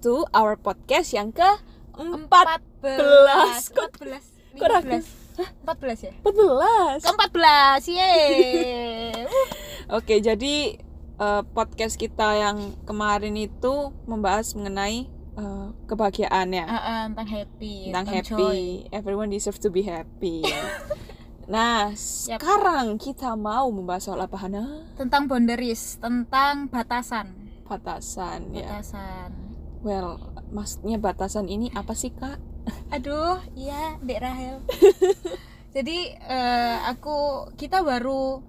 to our podcast yang ke Empat belas. Kok- Empat belas. kok ragu? Empat belas ya? 14. Ke empat belas, yeay. Oke, jadi eh, podcast kita yang kemarin itu membahas mengenai eh, kebahagiaan ya. Ah, ah, tentang happy, tentang tentang happy. joy. Everyone deserve to be happy. nah, sekarang kita mau membahas soal apa Hana? Tentang boundaries, tentang batasan. Batasan ya. Batasan. Well, maksudnya batasan ini apa sih kak? Aduh, iya, Dek Rahel. Jadi eh, aku kita baru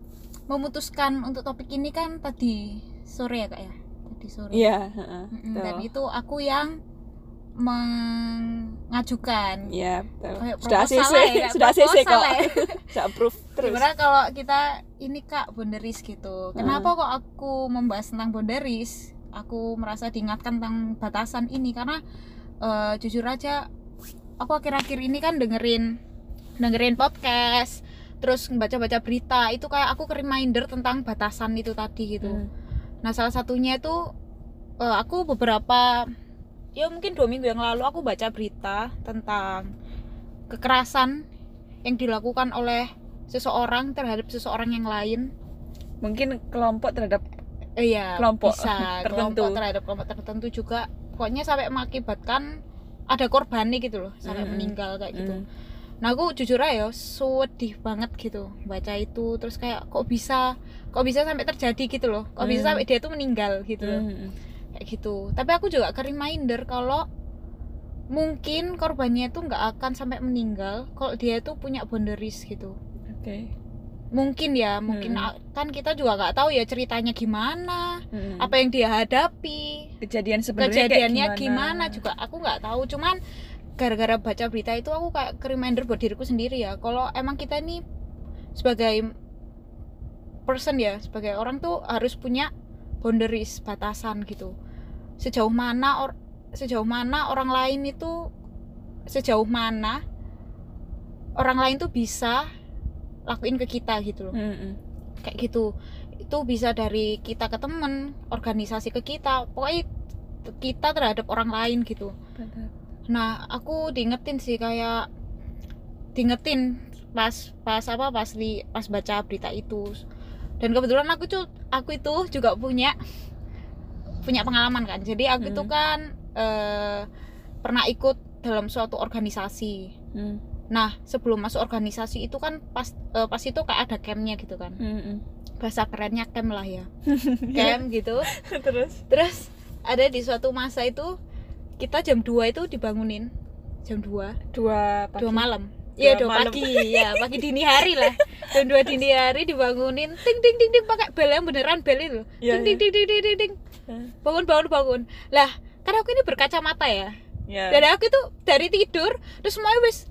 memutuskan untuk topik ini kan tadi sore ya kak ya, tadi sore. Iya. heeh, Mm-mm, betul. Dan itu aku yang mengajukan. Iya, betul. Kayak Sudah ACC, ya, sudah ACC kok. ya. Sudah approve terus. Gimana kalau kita ini kak boundaries gitu? Kenapa Hmm. kok aku membahas tentang boundaries? Aku merasa diingatkan tentang batasan ini karena eh, jujur aja aku akhir-akhir ini kan dengerin dengerin podcast, terus baca-baca berita itu kayak aku ke reminder tentang batasan itu tadi gitu. Hmm. Nah salah satunya itu eh, aku beberapa ya mungkin dua minggu yang lalu aku baca berita tentang kekerasan yang dilakukan oleh seseorang terhadap seseorang yang lain. Mungkin kelompok terhadap Iya Kelompok bisa tertentu. kelompok terhadap kelompok tertentu juga. Pokoknya sampai mengakibatkan ada korban nih gitu loh sampai Mm-mm. meninggal kayak gitu. Hmm. Nah aku jujur aja sedih banget gitu baca itu terus kayak kok bisa kok bisa sampai terjadi gitu loh kok bisa Hmm. sampai dia tuh meninggal gitu loh Hmm. kayak gitu tapi aku juga ke reminder kalau mungkin korbannya itu nggak akan sampai meninggal kalau dia itu punya boundaries gitu Oke. Mungkin ya mungkin Hmm. kan kita juga nggak tahu ya ceritanya gimana Hmm. apa yang dia hadapi kejadian sebenarnya kayak kejadiannya gimana? juga aku nggak tahu cuman gara-gara baca berita itu aku kayak ke reminder buat diriku sendiri ya kalau emang kita nih sebagai person ya sebagai orang tuh harus punya boundaries batasan gitu sejauh mana or sejauh mana orang lain itu sejauh mana orang lain tuh bisa lakuin ke kita gitu loh Hmm. kayak gitu itu bisa dari kita ke temen organisasi ke kita pokoknya kita terhadap orang lain gitu Betul. nah aku diingetin sih kayak diingetin pas pas apa pas li pas baca berita itu dan kebetulan aku tuh aku itu juga punya punya pengalaman kan jadi aku itu Hmm. kan eh, pernah ikut dalam suatu organisasi Hmm. Nah sebelum masuk organisasi itu kan pas eh, pas itu kayak ada campnya gitu kan. Hmm. bahasa kerennya camp lah ya. Camp gitu. Terus. terus ada di suatu masa itu kita jam 2 itu dibangunin. Jam 2 Dua pagi. dua malam. Dua Iya dua pagi. Ya pagi dini hari lah. Jam 2 dini hari dibangunin. Ting ting ting ting pakai bel yang beneran bel itu. Iya, ting ting ting ting ting ting ting. Hmm. bangun bangun bangun. Lah karena aku ini berkacamata ya. Ya. dan aku itu dari tidur terus semuanya wis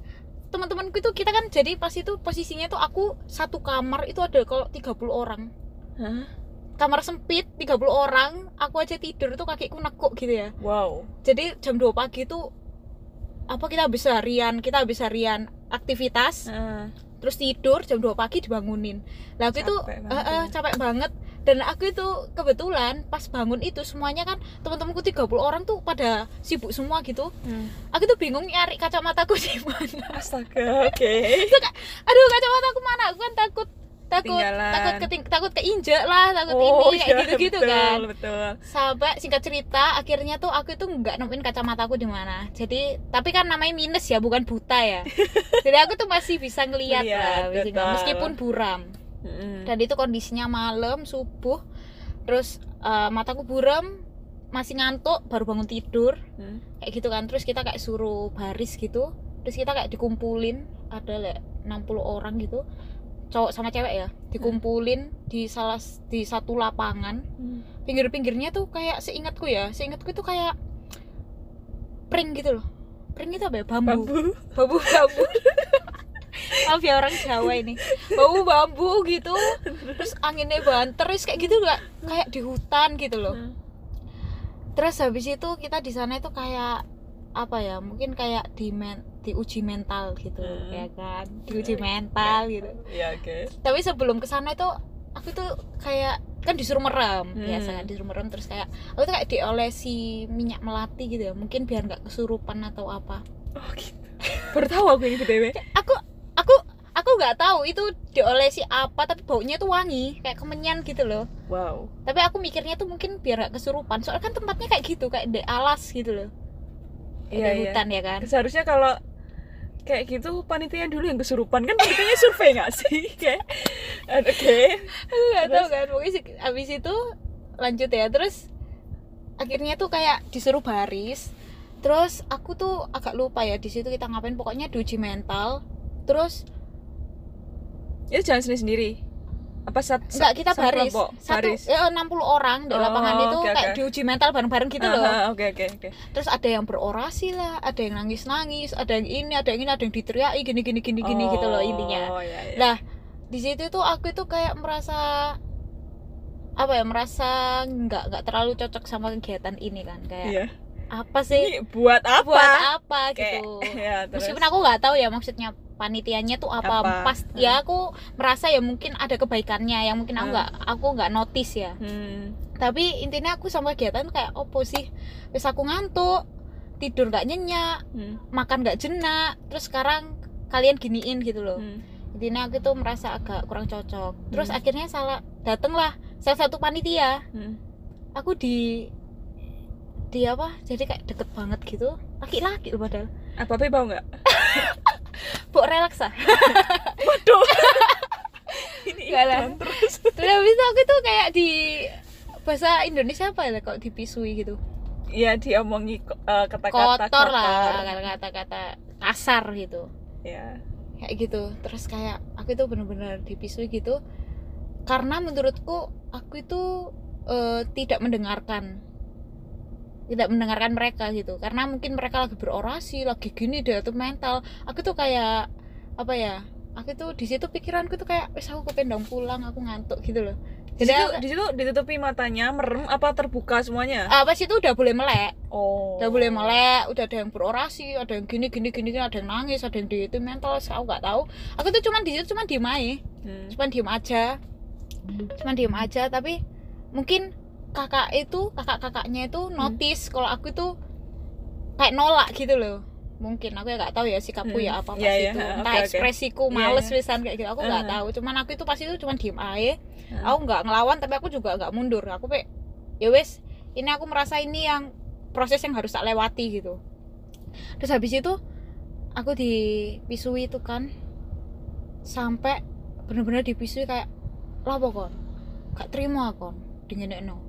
teman-temanku itu kita kan jadi pas itu posisinya tuh aku satu kamar itu ada kalau 30 orang Hah? kamar sempit 30 orang aku aja tidur tuh kakiku nekuk gitu ya Wow. jadi jam 2 pagi itu apa kita habis harian kita habis harian aktivitas Ah. terus tidur jam 2 pagi dibangunin lah itu eh, ya. capek banget dan aku itu kebetulan pas bangun itu semuanya kan teman-temanku 30 orang tuh pada sibuk semua gitu Hmm. aku tuh bingung nyari kacamataku di mana Astaga. Oke. Kayak, aduh kacamataku mana aku kan takut takut Ketinggalan. takut keting, takut keinjek lah takut Oh, ini kayak iya, gitu-gitu betul, kan Betul. sampai singkat cerita akhirnya tuh aku itu nggak nemuin kacamataku di mana jadi tapi kan namanya minus ya bukan buta ya jadi aku tuh masih bisa ngelihat lah betul. meskipun buram Hmm. dan itu kondisinya malam subuh. Terus eh, mataku buram masih ngantuk baru bangun tidur. Hmm. kayak gitu kan. Terus kita kayak suruh baris gitu. Terus kita kayak dikumpulin ada lah 60 orang gitu. Cowok sama cewek ya dikumpulin di salah di satu lapangan. Hmm. pinggir-pinggirnya tuh kayak seingatku ya. Seingatku itu kayak pring gitu loh. Pring itu apa ya? Bambu. Bambu. bambu bambu maaf ya orang Jawa ini. Bambu bambu gitu. Terus anginnya banter terus kayak gitu nggak? Kayak di hutan gitu loh. Hmm. terus habis itu kita di sana itu kayak apa ya mungkin kayak di men, diuji mental gitu Hmm. ya kan? Diuji mental gitu. Ya oke. tapi sebelum ke sana itu aku tuh kayak kan disuruh merem Hmm. biasa kan disuruh merem terus kayak aku tuh kayak diolesi minyak melati gitu ya. Mungkin biar nggak kesurupan atau apa. Oh gitu. Baru tahu aku ini btw aku aku aku nggak tahu itu diolesi apa tapi baunya tuh wangi kayak kemenyan gitu loh. Wow. Tapi aku mikirnya tuh mungkin biar nggak kesurupan soalnya kan tempatnya kayak gitu kayak di alas gitu loh. Iya, ada iya. hutan ya kan? Seharusnya kalau kayak gitu panitia dulu yang kesurupan. Kan panitianya survei nggak sih? Kayak oke. Aku nggak tahu kan pokoknya abis itu lanjut ya. Terus akhirnya tuh kayak disuruh baris. Terus aku tuh agak lupa ya di situ kita ngapain. Pokoknya diuji mental terus? Itu jalan sendiri sendiri apa sat, enggak kita baris. kelompok? satu baris. ya 60 orang di Oh, lapangan itu oke, kayak diuji mental bareng-bareng gitu loh. Oke oke oke. Terus ada yang berorasi lah ada yang nangis-nangis ada yang ini ada yang ini ada yang diteriaki gini gini gini gini gitu loh intinya. oh iya, iya. Nah, di situ tuh aku itu kayak merasa apa ya merasa nggak nggak terlalu cocok sama kegiatan ini kan kayak iya apa sih ini buat apa buat apa Kayak- gitu ya, terus. meskipun aku nggak tahu ya maksudnya panitianya tuh apa, Apa? pas Hmm. ya aku merasa ya mungkin ada kebaikannya yang mungkin aku Hmm. nggak aku nggak notice ya hmm. tapi intinya aku sama kegiatan kayak opo sih terus aku ngantuk tidur nggak nyenyak Hmm. makan nggak jenak terus sekarang kalian giniin gitu loh Hmm. intinya aku tuh merasa agak kurang cocok terus Hmm. akhirnya salah datenglah salah satu panitia Hmm. aku di di apa jadi kayak deket banget gitu. Laki-laki loh padahal. Apa apa bau nggak? Bu relax ah. Waduh. Ini Nggak lah. iklan terus. Terus habis itu aku tuh kayak di bahasa Indonesia apa ya kalau dipisui gitu? Iya diomongi ko- eh, kata-kata kotor lah kata-kata kasar gitu. Ya kayak gitu. Terus kayak aku itu bener-bener dipisui gitu. Karena menurutku aku itu eh, tidak mendengarkan tidak mendengarkan mereka gitu. Karena mungkin mereka lagi berorasi lagi gini dia tuh mental. Aku tuh kayak apa ya aku tuh di situ pikiranku tuh kayak wes aku kependang pulang aku ngantuk gitu loh. Di jadi di situ ditutupi matanya merem apa terbuka semuanya? Ah, pas itu udah boleh melek. Oh. Udah boleh melek udah ada yang berorasi ada yang gini gini gini ada yang nangis ada yang di itu mental aku nggak tahu. Aku tuh cuman di situ cuman diem aja. Hmm. cuman diem aja. Cuman diem aja tapi mungkin kakak itu kakak kakaknya itu notice kalau aku itu kayak nolak gitu loh mungkin aku ya nggak tahu ya sikapku Hmm. ya apa pas iya. itu entah oke. ekspresiku Iya, males iya. pisan kayak gitu aku nggak Uh-huh. tahu cuman aku itu pas itu cuman diem aja Hmm. aku nggak ngelawan tapi aku juga nggak mundur aku pe ya wes ini aku merasa ini yang proses yang harus tak lewati gitu terus habis itu aku dipisui itu kan sampai bener-bener dipisui kayak lah kon gak terima kon dingin no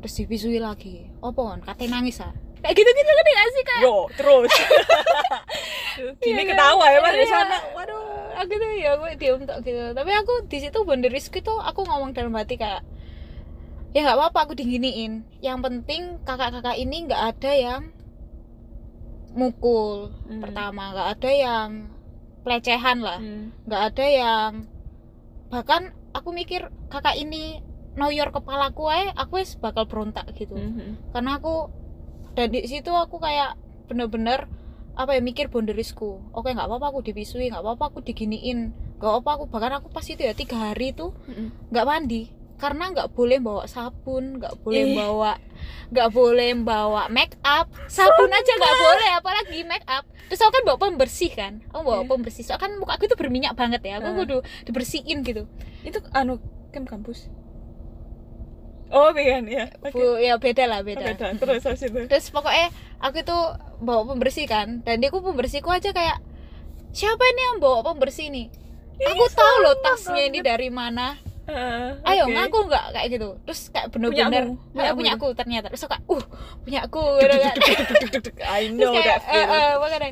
terus dipisui lagi. Apa kon katanya nangis ah? Kayak gitu gitu kan gak sih kayak yo terus. Gini Iya, ketawa ya mas di iya. sana. Waduh aku tuh ya aku diem tok gitu. Tapi aku di situ boundariesku tuh aku ngomong dalam hati kayak ya nggak apa-apa aku diginiin. Yang penting kakak-kakak ini nggak ada yang mukul. Hmm. pertama nggak ada yang pelecehan lah. Hmm. nggak ada yang bahkan aku mikir kakak ini noyor kepalaku aja aku wis bakal berontak gitu. Mhm. karena aku dan di situ aku kayak bener-bener apa ya mikir boundariesku oke nggak apa-apa aku dipisui nggak apa-apa aku diginiin. Nggak apa-apa aku bahkan aku pas itu ya tiga hari itu Mhm. nggak mandi. Karena nggak boleh bawa sabun nggak boleh Ih. bawa nggak boleh bawa make up. Sabun aja nggak boleh apalagi make up. Terus aku kan bawa pembersih kan? Aku bawa Iya. pembersih. Soalnya kan muka aku tuh berminyak banget ya. Aku Heeh. kudu dibersihin gitu. Itu anu kan kampus oh vegan ya oke. Bu, ya beda lah beda. Oke, dah. terus habis itu? Terus pokoknya aku tuh bawa pembersih kan dan dia aku pembersihku aja kayak siapa ini yang bawa pembersih nih aku tahu loh tasnya ini dari mana. Ah, ayo ngaku nggak? Kayak gitu. Terus kayak bener-bener punya punya itu. aku ternyata. Terus aku kayak uh punya aku duk, duk. I know kayak that eh, feel eh, makanya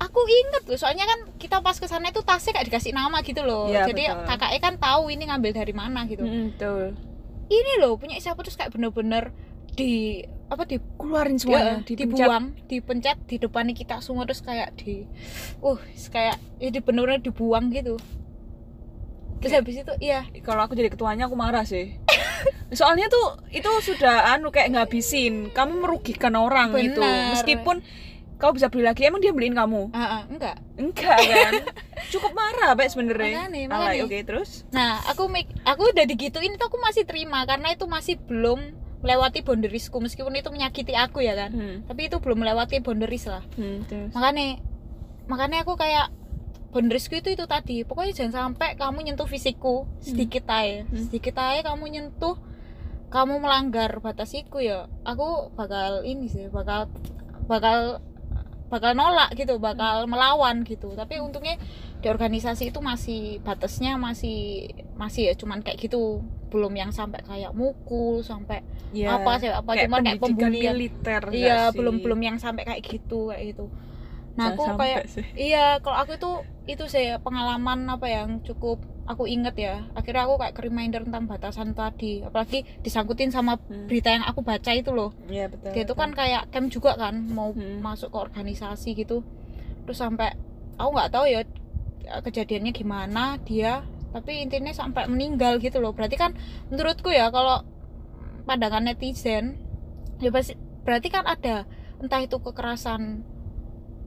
aku inget tuh soalnya kan kita pas ke sana itu tasnya kayak dikasih nama gitu loh. Iya, jadi betul. kakaknya kan tahu ini ngambil dari mana gitu. Mm, betul ini loh punya siapa terus kayak bener-bener di apa di keluarin Ya, semuanya dipencet. dibuang, dipencet di depan kita semua terus kayak di, uh, kayak jadi bener-bener dibuang gitu. Terus habis itu, iya, kalau aku jadi ketuanya aku marah sih soalnya tuh itu sudah anu kayak ngabisin kamu merugikan orang itu Benar. meskipun kau bisa beli lagi emang dia beliin kamu Ah, ah, enggak enggak kan cukup marah Pak sebenarnya Makanya, oke terus Nah, aku mik- aku udah digituin itu aku masih terima karena itu masih belum melewati boundariesku meskipun itu menyakiti aku ya kan. hmm. Tapi itu belum melewati boundaries lah. Hmm, terus Makanya makanya aku kayak boundariesku itu itu tadi. Pokoknya jangan sampai kamu nyentuh fisikku sedikit aja. Hmm. Sedikit aja kamu nyentuh kamu melanggar batasiku ya. Aku bakal ini sih, bakal bakal bakal nolak gitu, bakal melawan gitu. Tapi untungnya di organisasi itu masih batasnya masih masih ya cuman kayak gitu belum yang sampai kayak mukul sampai ya, apa sih apa kayak cuman kayak pembulian militer iya belum belum yang sampai kayak gitu kayak gitu nah Jangan aku kayak sih. iya kalau aku itu itu sih pengalaman apa yang cukup aku inget ya akhirnya aku kayak ke reminder tentang batasan tadi apalagi disangkutin sama Hmm. berita yang aku baca itu loh Iya betul. dia itu kan kayak camp juga kan mau Hmm. masuk ke organisasi gitu terus sampai aku nggak tahu ya kejadiannya gimana dia tapi intinya sampai meninggal gitu loh berarti kan menurutku ya kalau pandangan netizen ya pasti berarti kan ada entah itu kekerasan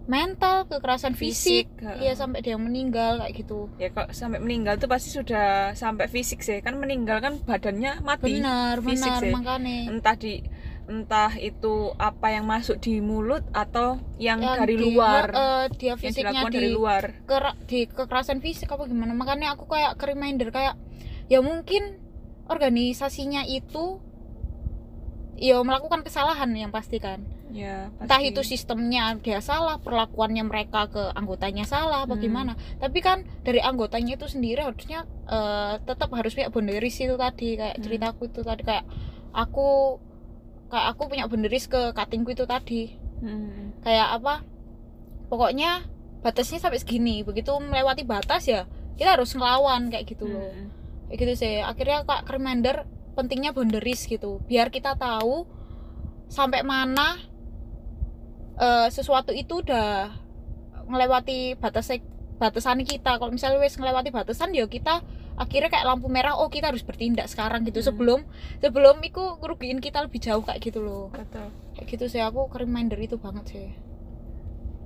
mental kekerasan fisik, Fisik, iya heeh. sampai dia meninggal kayak gitu. Ya kok sampai meninggal tuh pasti sudah sampai fisik sih. Kan meninggal kan badannya mati. Benar fisik benar sih. makanya entah di entah itu apa yang masuk di mulut atau yang, Yang dari di- luar. eh, dia yang fisiknya dilakukan di dari luar. kera- di kekerasan fisik apa gimana? Makanya aku kayak ke reminder kayak ya mungkin organisasinya itu ya melakukan kesalahan yang pasti kan ya entah pasti. itu sistemnya dia salah perlakuannya mereka ke anggotanya salah Hmm. gimana tapi kan dari anggotanya itu sendiri harusnya eh, tetap harus punya boundaries itu tadi kayak Hmm. ceritaku itu tadi kayak aku kayak aku punya boundaries ke cuttingku itu tadi Hmm. kayak apa pokoknya batasnya sampai segini begitu melewati batas ya kita harus ngelawan kayak gitu loh Hmm. kayak gitu sih akhirnya kak reminder pentingnya boundaries gitu biar kita tahu sampai mana eh, sesuatu itu udah melewati batas batasan kita. Kalau misalnya wes ngelewati batasan ya kita akhirnya kayak lampu merah oh kita harus bertindak sekarang gitu. Hmm. sebelum sebelum itu ngerugiin kita lebih jauh kayak gitu loh. Betul. Kayak gitu sih aku reminder itu banget sih.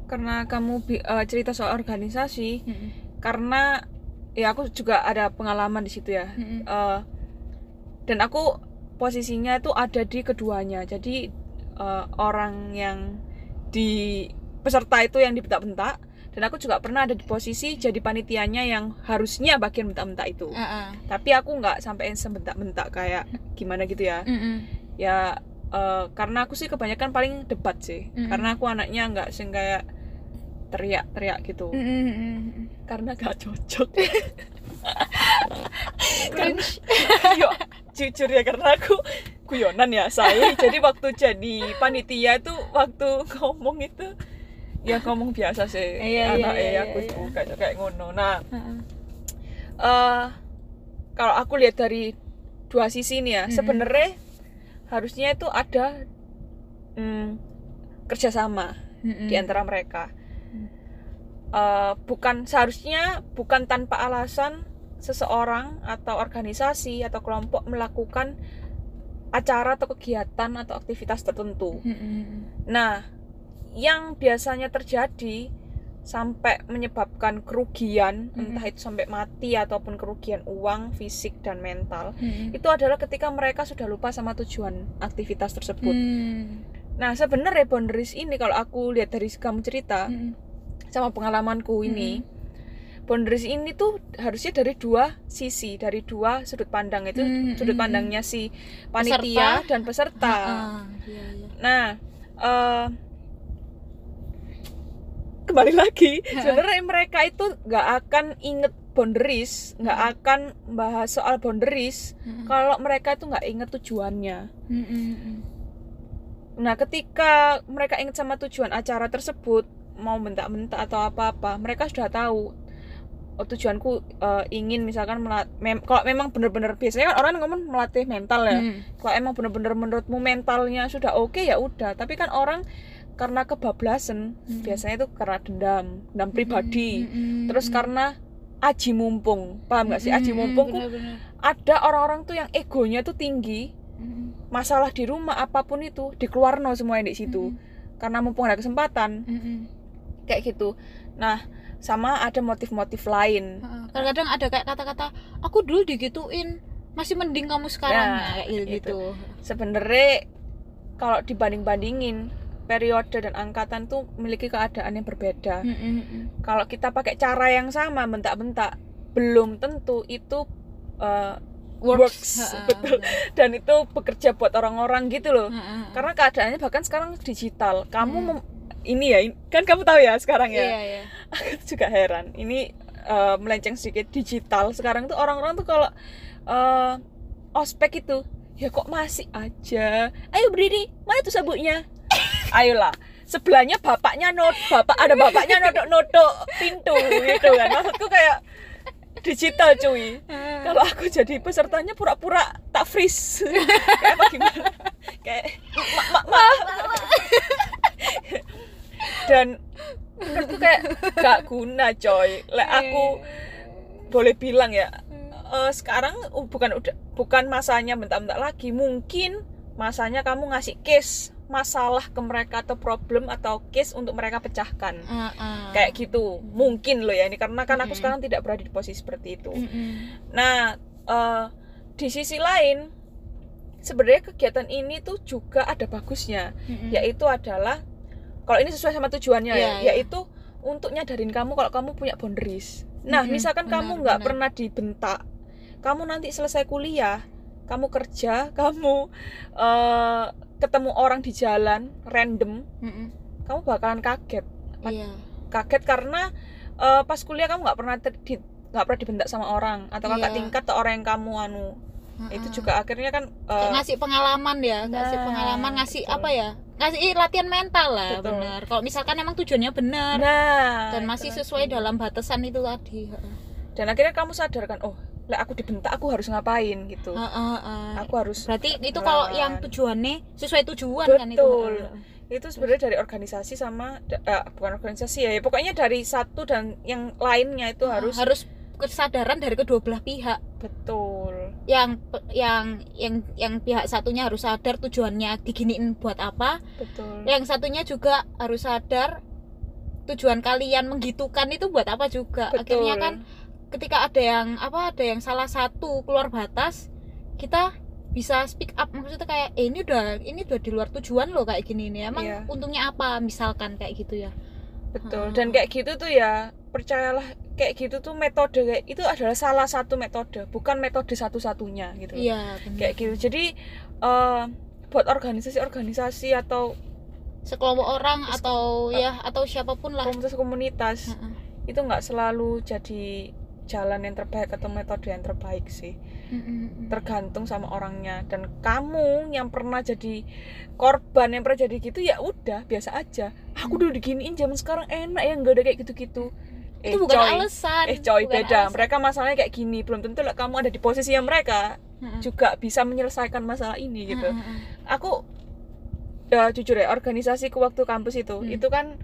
Karena kamu eh, cerita soal organisasi Mm-mm. karena ya aku juga ada pengalaman di situ ya. Mm-mm. Eh, dan aku posisinya itu ada di keduanya. Jadi eh, orang yang di peserta itu yang dibentak-bentak dan aku juga pernah ada di posisi jadi panitianya yang harusnya bagian bentak-bentak itu Ah, ah. tapi aku nggak sampai sebentak-bentak kayak gimana gitu ya Mm-mm. ya eh, karena aku sih kebanyakan paling debat sih Mm-mm. karena aku anaknya nggak sing kayak teriak-teriak gitu Mm-mm, mm-mm. karena gak cocok Cringe. Yo, jujur ya karena aku guyonan ya saya jadi waktu jadi panitia itu waktu ngomong itu ya ngomong biasa sih Iya, iya, anak iya, ya iya, aku iya. tuh kayak kayak ngono nah Ah, eh kalau aku lihat dari dua sisi nih ya Mhm. sebenarnya harusnya itu ada mm, kerjasama Mm-mm. di antara mereka. Eh, bukan seharusnya bukan tanpa alasan seseorang atau organisasi atau kelompok melakukan acara atau kegiatan atau aktivitas tertentu. Mm-mm. Nah, yang biasanya terjadi sampai menyebabkan kerugian, Mm-mm. entah itu sampai mati ataupun kerugian uang, fisik dan mental, Mm-mm. itu adalah ketika mereka sudah lupa sama tujuan aktivitas tersebut. Mm. Nah, sebenarnya boundaries ini kalau aku lihat dari kamu cerita Mm-mm. sama pengalamanku ini, boundaries ini tuh harusnya dari dua sisi, dari dua sudut pandang itu Mm, sudut mm, pandangnya si panitia dan peserta. Ah, iya, iya. Nah, eh, kembali lagi, sebenarnya mereka itu nggak akan inget boundaries, nggak Mm. akan bahas soal boundaries Mm-mm. kalau mereka itu nggak inget tujuannya. Nah, ketika mereka ingat sama tujuan acara tersebut, mau bentak-bentak atau apa-apa, mereka sudah tahu. Oh, tujuanku eh, ingin misalkan melat- mem- kalau memang benar-benar biasanya kan orang ngomong melatih mental ya. Mm. Kalau emang benar-benar menurutmu mentalnya sudah oke ya udah. Tapi kan orang karena kebablasan, Mm. biasanya itu karena dendam, dendam pribadi. Mm-mm. Terus karena aji mumpung, paham nggak sih aji mumpung? ku benar-benar. Ada orang-orang tuh yang egonya tuh tinggi, Mm-mm. masalah di rumah apa pun itu dikeluarno semua di situ Mm-mm. karena mumpung ada kesempatan Mm-mm. kayak gitu nah sama ada motif-motif lain kadang-kadang ada kayak kata-kata aku dulu digituin masih mending kamu sekarang Ya, Nah, kayak itu. gitu sebenarnya kalau dibanding-bandingin periode dan angkatan tuh memiliki keadaan yang berbeda Mm-mm. kalau kita pakai cara yang sama bentak-bentak belum tentu itu uh, Works, Heeh, betul. benar. dan itu bekerja buat orang-orang gitu loh karena keadaannya bahkan sekarang digital kamu Hmm. Ini ya kan kamu tahu ya sekarang ya? Iya iya. Aku juga heran. Ini uh, melenceng sedikit digital. Sekarang tuh orang-orang tuh kalau uh, ospek itu ya kok masih aja? Ayo berdiri mana tuh sabuknya? Ayolah sebelahnya bapaknya not bapak ada bapaknya nodok-nodok pintu gitu kan. Maksudku kayak digital cuy. Kalau aku jadi pesertanya pura-pura tak freeze. Kayak apa gimana? Kayak mak mak mak dan menurutku kayak gak guna coy lek aku boleh bilang ya eh, sekarang uh, bukan udah bukan masanya bentak-bentak lagi mungkin masanya kamu ngasih case masalah ke mereka atau problem atau case untuk mereka pecahkan Heeh. kayak gitu mungkin loh ya ini karena kan aku Mm-mm. sekarang tidak berada di posisi seperti itu Mm-mm. Nah, eh, di sisi lain, sebenarnya kegiatan ini tuh juga ada bagusnya, Mm-mm. yaitu adalah kalau ini sesuai sama tujuannya Iya, ya, iya. yaitu untuk nyadarin kamu kalau kamu punya boundaries. Nah, Mm-mm, misalkan benar, kamu nggak pernah dibentak, kamu nanti selesai kuliah, kamu kerja, kamu eh, ketemu orang di jalan random, Mm-mm. kamu bakalan kaget, iya kaget karena eh, pas kuliah kamu nggak pernah nggak pernah dibentak sama orang atau kakak Iya. tingkat atau orang yang kamu anu itu juga akhirnya kan eh, ngasih pengalaman ya ngasih Nah, pengalaman ngasih betul. apa ya ngasih latihan mental lah Betul. benar kalau misalkan emang tujuannya benar nah dan masih lagi. sesuai dalam batasan itu tadi dan akhirnya kamu sadar kan oh lah aku dibentak aku harus ngapain gitu Heeh, heeh. aku harus berarti itu kalau yang tujuannya sesuai tujuan kan itu Betul. Itu sebenarnya dari organisasi sama eh, bukan organisasi ya, ya pokoknya dari satu dan yang lainnya itu harus harus kesadaran dari kedua belah pihak betul yang yang yang yang pihak satunya harus sadar tujuannya diginiin buat apa. Betul. Yang satunya juga harus sadar tujuan kalian menggitukan itu buat apa juga. Betul. Akhirnya kan ketika ada yang apa ada yang salah satu keluar batas kita bisa speak up. Maksudnya kayak eh, ini udah ini udah di luar tujuan loh kayak gini nih. Emang Iya. untungnya apa? Misalkan kayak gitu ya betul. Ah. dan kayak gitu tuh ya percayalah kayak gitu tuh metode kayak itu adalah salah satu metode bukan metode satu-satunya gitu. Iya kayak gitu. Jadi eh, buat organisasi-organisasi atau sekelompok orang Terus- atau eh, ya atau siapa pun lah. Komunitas-komunitas Heeh. itu nggak selalu jadi jalan yang terbaik atau metode yang terbaik sih Tergantung sama orangnya dan kamu yang pernah jadi korban yang pernah jadi gitu ya udah biasa aja aku dulu diginiin zaman sekarang enak ya nggak ada kayak gitu-gitu eh, itu bukan coy. alasan eh coy bukan beda alasan. mereka masalahnya kayak gini belum tentu lah kamu ada di posisinya mereka Heeh. juga bisa menyelesaikan masalah ini gitu aku ya jujur ya organisasiku waktu kampus itu Hmm. itu kan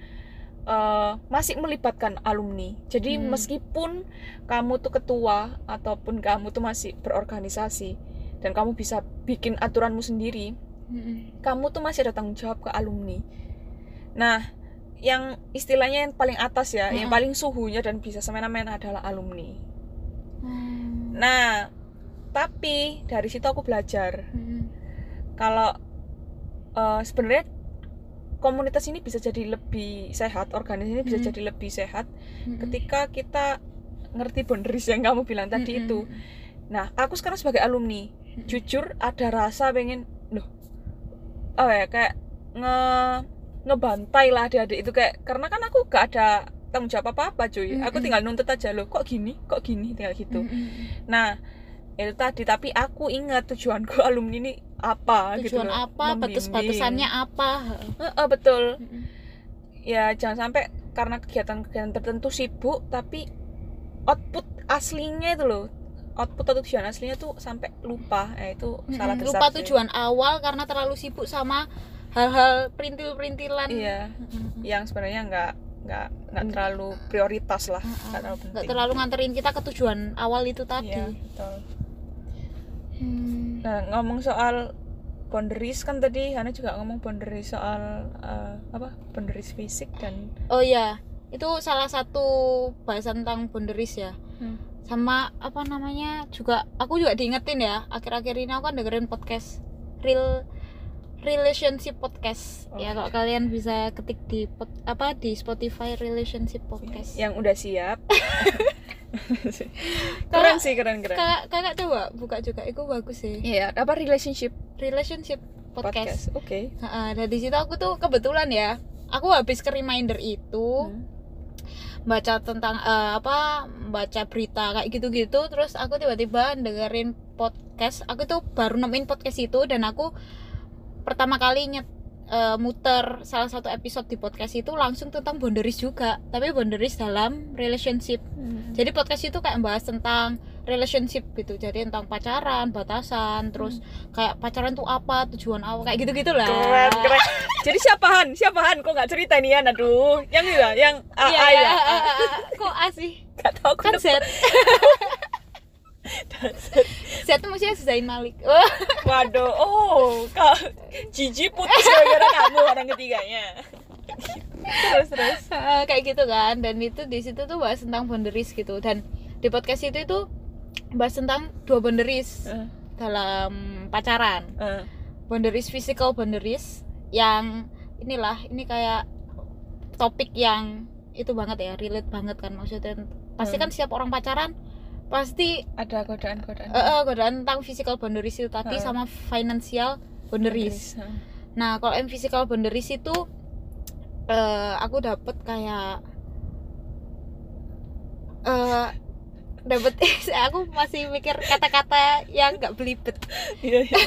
eh, masih melibatkan alumni jadi Hmm. meskipun kamu tuh ketua ataupun kamu tuh masih berorganisasi dan kamu bisa bikin aturanmu sendiri Heeh. kamu tuh masih ada tanggung jawab ke alumni nah yang istilahnya yang paling atas ya yang Hmm. paling suhunya dan bisa semena-mena adalah alumni Hmm. nah tapi dari situ aku belajar Heeh. kalau eh, sebenarnya komunitas ini bisa jadi lebih sehat, organisasi ini bisa Hmm. jadi lebih sehat Heeh. ketika kita ngerti boundaries yang kamu bilang tadi Mm-mm. itu. Nah, aku sekarang sebagai alumni, Mm-mm. jujur ada rasa pengen loh. Oh ya kayak nge ngebantai lah adik-adik itu kayak karena kan aku gak ada tanggung jawab apa-apa cuy. Aku Mm-mm. tinggal nuntut aja loh, kok gini? Kok gini? Tinggal gitu. Mm-mm. Nah, itu tadi tapi aku ingat tujuanku alumni ini apa gitu tujuan loh, apa batas-batasannya apa Heeh, betul Heeh. ya jangan sampai karena kegiatan-kegiatan tertentu sibuk tapi output aslinya itu loh output atau tujuan aslinya tuh sampai lupa eh, itu salah Mm-mm. besar lupa sih. tujuan awal karena terlalu sibuk sama hal-hal perintil-perintilan iya Mm-mm. yang sebenarnya nggak nggak nggak Mm. terlalu prioritas lah nggak terlalu nggak penting terlalu nganterin kita ke tujuan awal itu tadi Iya, betul. Hmm. nah ngomong soal boundaries kan tadi Hana juga ngomong boundaries soal eh, apa boundaries fisik dan oh iya itu salah satu bahasan tentang boundaries ya hmm, sama apa namanya juga aku juga diingetin ya akhir-akhir ini aku kan dengerin podcast real relationship podcast Oh. ya kalau kalian bisa ketik di pod- apa di Spotify relationship podcast yang udah siap keren sih keren keren kakak kakak coba buka juga itu bagus sih Iya, apa relationship relationship podcast, podcast. Oke. Ha-ha, nah di situ aku tuh kebetulan ya aku habis ke reminder itu Hmm. baca tentang eh, apa baca berita kayak gitu-gitu terus aku tiba-tiba dengerin podcast aku tuh baru nemuin podcast itu dan aku pertama kali nyet eh, muter salah satu episode di podcast itu langsung tentang boundaries juga tapi boundaries dalam relationship Hmm. jadi podcast itu kayak bahas tentang relationship gitu jadi tentang pacaran batasan terus kayak pacaran tuh apa tujuan apa kayak gitu gitulah Keren, keren. Jadi siapa Han? Siapa Han? Kok nggak cerita nih Han? Aduh, yang itu ya, yang A, iya A iya ya. ah, ah, ah. kok A sih Gak tau kan kan Z Z itu maksudnya Zain Malik. Waduh, oh, kak Jiji putus gara-gara kamu orang ketiganya. terus terus. Ah, kayak gitu kan dan itu di situ tuh bahas tentang boundaries gitu dan di podcast itu itu bahas tentang dua boundaries Eh, dalam pacaran. Eh, boundaries physical boundaries yang inilah ini kayak topik yang itu banget ya relate banget kan maksudnya. Pasti kan setiap orang pacaran pasti ada godaan-godaan. eh, godaan tentang physical boundaries itu tadi Hmm. sama financial boundaries Eh, nah kalau yang physical boundaries itu eh aku dapet kayak eh dapet aku masih mikir kata-kata yang nggak belibet Iya, iya.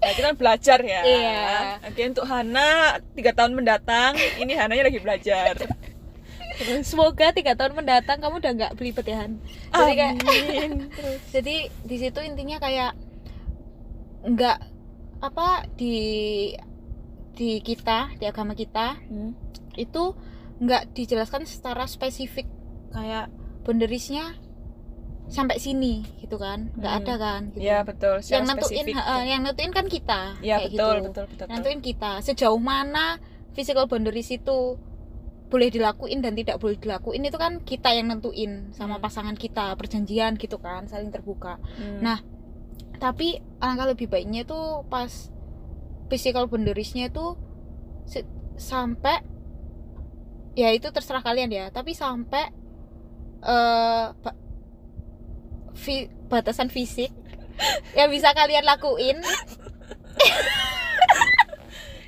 Nah, kita kan belajar ya. Iya. Oke, untuk Hana tiga tahun mendatang, ini Hananya lagi belajar. Semoga tiga tahun mendatang kamu udah nggak belibet ya Han jadi kayak Amin. Terus. jadi di situ intinya kayak nggak apa di di kita di agama kita Hmm. itu nggak dijelaskan secara spesifik kayak boundariesnya sampai sini gitu kan nggak Hmm. ada kan gitu. Iya betul. yang secara nentuin spesifik. ha- yang nentuin kan kita Iya kayak betul, gitu. betul betul betul. nentuin kita sejauh mana physical boundaries itu boleh dilakuin dan tidak boleh dilakuin itu kan kita yang nentuin sama Hmm. pasangan kita perjanjian gitu kan saling terbuka Hmm. Nah, tapi alangkah lebih baiknya itu pas physical boundariesnya itu sampai ya itu terserah kalian ya tapi sampai eh ba- fi- batasan fisik yang bisa kalian lakuin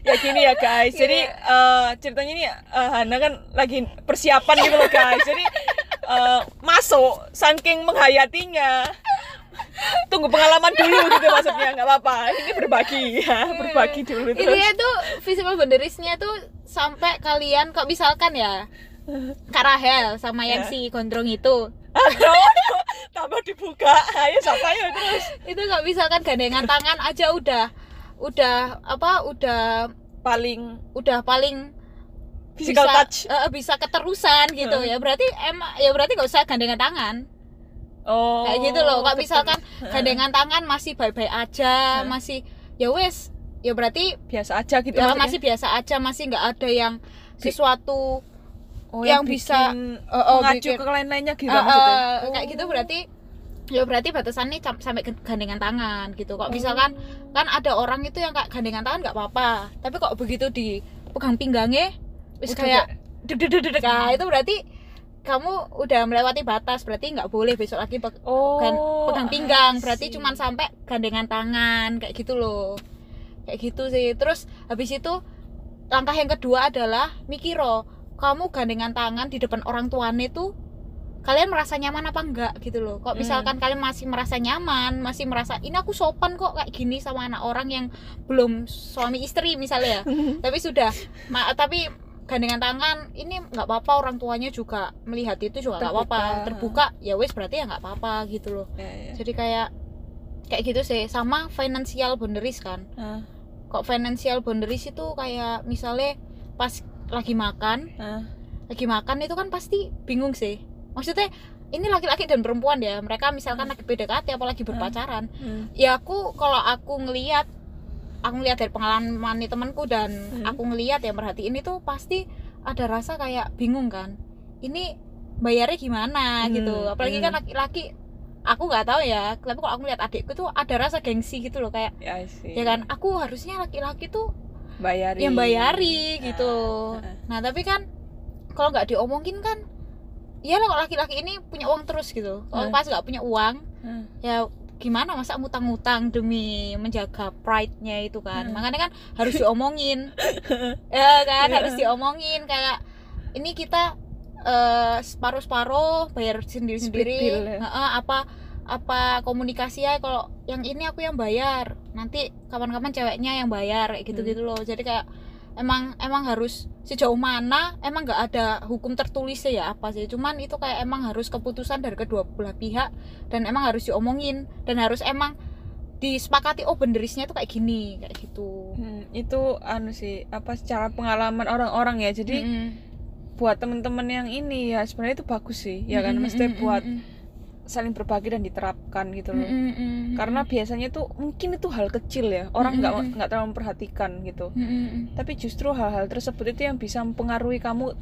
ya gini ya guys. Jadi eh, ceritanya ini eh, Hana kan lagi persiapan gitu loh guys. Jadi eh, masuk saking menghayatinya. Tunggu pengalaman dulu gitu maksudnya nggak apa-apa. Ini berbagi ya, berbagi dulu terus. intinya tuh physical boundariesnya tuh sampai kalian kok misalkan ya Kak Rahel sama yang Ya. si gondrong itu Aduh, aduh, tambah dibuka. Ayo siapa ya terus? itu nggak misalkan gandengan tangan aja udah udah apa udah Paling udah paling physical bisa, touch. eh, bisa keterusan gitu Hmm. ya berarti emang ya berarti nggak usah gandengan tangan Oh. kayak gitu loh kalau misalkan gandengan tangan masih baik-baik aja Hmm. masih ya wes ya berarti biasa aja gitu ya, maksudnya. masih biasa aja masih nggak ada yang sesuatu oh, yang bisa, bikin eh, eh, mengacu bikin- ke lain-lainnya gitu eh, eh, maksudnya. kayak gitu berarti ya berarti batasannya sampai ke- gandengan tangan gitu. Kok misalkan Oh. kan ada orang itu yang kayak gandengan tangan nggak apa-apa. Tapi kok begitu di pegang pinggangnya wis Udah kayak deg deg deg deg itu berarti kamu udah melewati batas. Berarti nggak boleh besok lagi pe- oh, kan pegang pinggang. Berarti see. cuman sampai gandengan tangan kayak gitu loh. Kayak gitu sih. Terus habis itu langkah yang kedua adalah mikiro kamu gandengan tangan di depan orang tuanya tuh kalian merasa nyaman apa enggak gitu loh. Kok Hmm. misalkan kalian masih merasa nyaman masih merasa ini aku sopan kok kayak gini sama anak orang yang belum suami istri misalnya ya. Tapi sudah. Ma- tapi gandengan tangan ini nggak apa-apa orang tuanya juga melihat itu juga nggak apa-apa. Terbuka. ya wes berarti ya nggak apa-apa gitu loh. Ya, ya. jadi kayak kayak gitu sih. Sama financial boundaries kan. Ah, kok financial boundaries itu kayak misalnya pas lagi makan ah. lagi makan itu kan pasti bingung sih maksudnya ini laki-laki dan perempuan ya. Mereka misalkan lagi PDKT apalagi berpacaran. Hmm. ya aku kalau aku ngelihat aku ngeliat dari pengalaman nih temanku dan Hmm. aku ngeliat ya merhatiin itu pasti ada rasa kayak bingung kan. Ini bayarnya gimana Hmm, gitu. Apalagi hmm. kan laki-laki aku nggak tahu ya. Tapi kalau aku ngeliat adikku tuh ada rasa gengsi gitu loh kayak ya sih ya kan aku harusnya laki-laki tuh bayari. yang bayari gitu. Ah, ah. nah tapi kan kalau nggak diomongin kan ya lah kalau laki-laki ini punya uang terus gitu kalau Hmm. pas nggak punya uang Hmm. ya gimana masa ngutang-ngutang demi menjaga pride-nya itu kan Hmm. makanya kan harus diomongin ya kan Iya. harus diomongin kayak ini kita eh, separuh-separuh bayar sendiri-sendiri ya. Heeh, apa apa komunikasi ya kalau yang ini aku yang bayar nanti kapan-kapan ceweknya yang bayar kayak gitu-gitu Hmm. loh jadi kayak emang emang harus sejauh mana emang nggak ada hukum tertulisnya ya apa sih cuman itu kayak emang harus keputusan dari kedua belah pihak dan emang harus diomongin dan harus emang disepakati oh benerisnya itu kayak gini kayak gitu Hmm, itu anu sih apa secara pengalaman orang-orang ya jadi Mm-mm. buat temen-temen yang ini ya sebenarnya itu bagus sih ya kan Mm-mm, mesti buat mm-mm. Saling berbagi dan diterapkan gitu loh Mm-mm, mm-mm. karena biasanya tuh mungkin itu hal kecil ya orang nggak Mm-mm. nggak terlalu memperhatikan gitu Mm-mm. tapi justru hal-hal tersebut itu yang bisa mempengaruhi kamu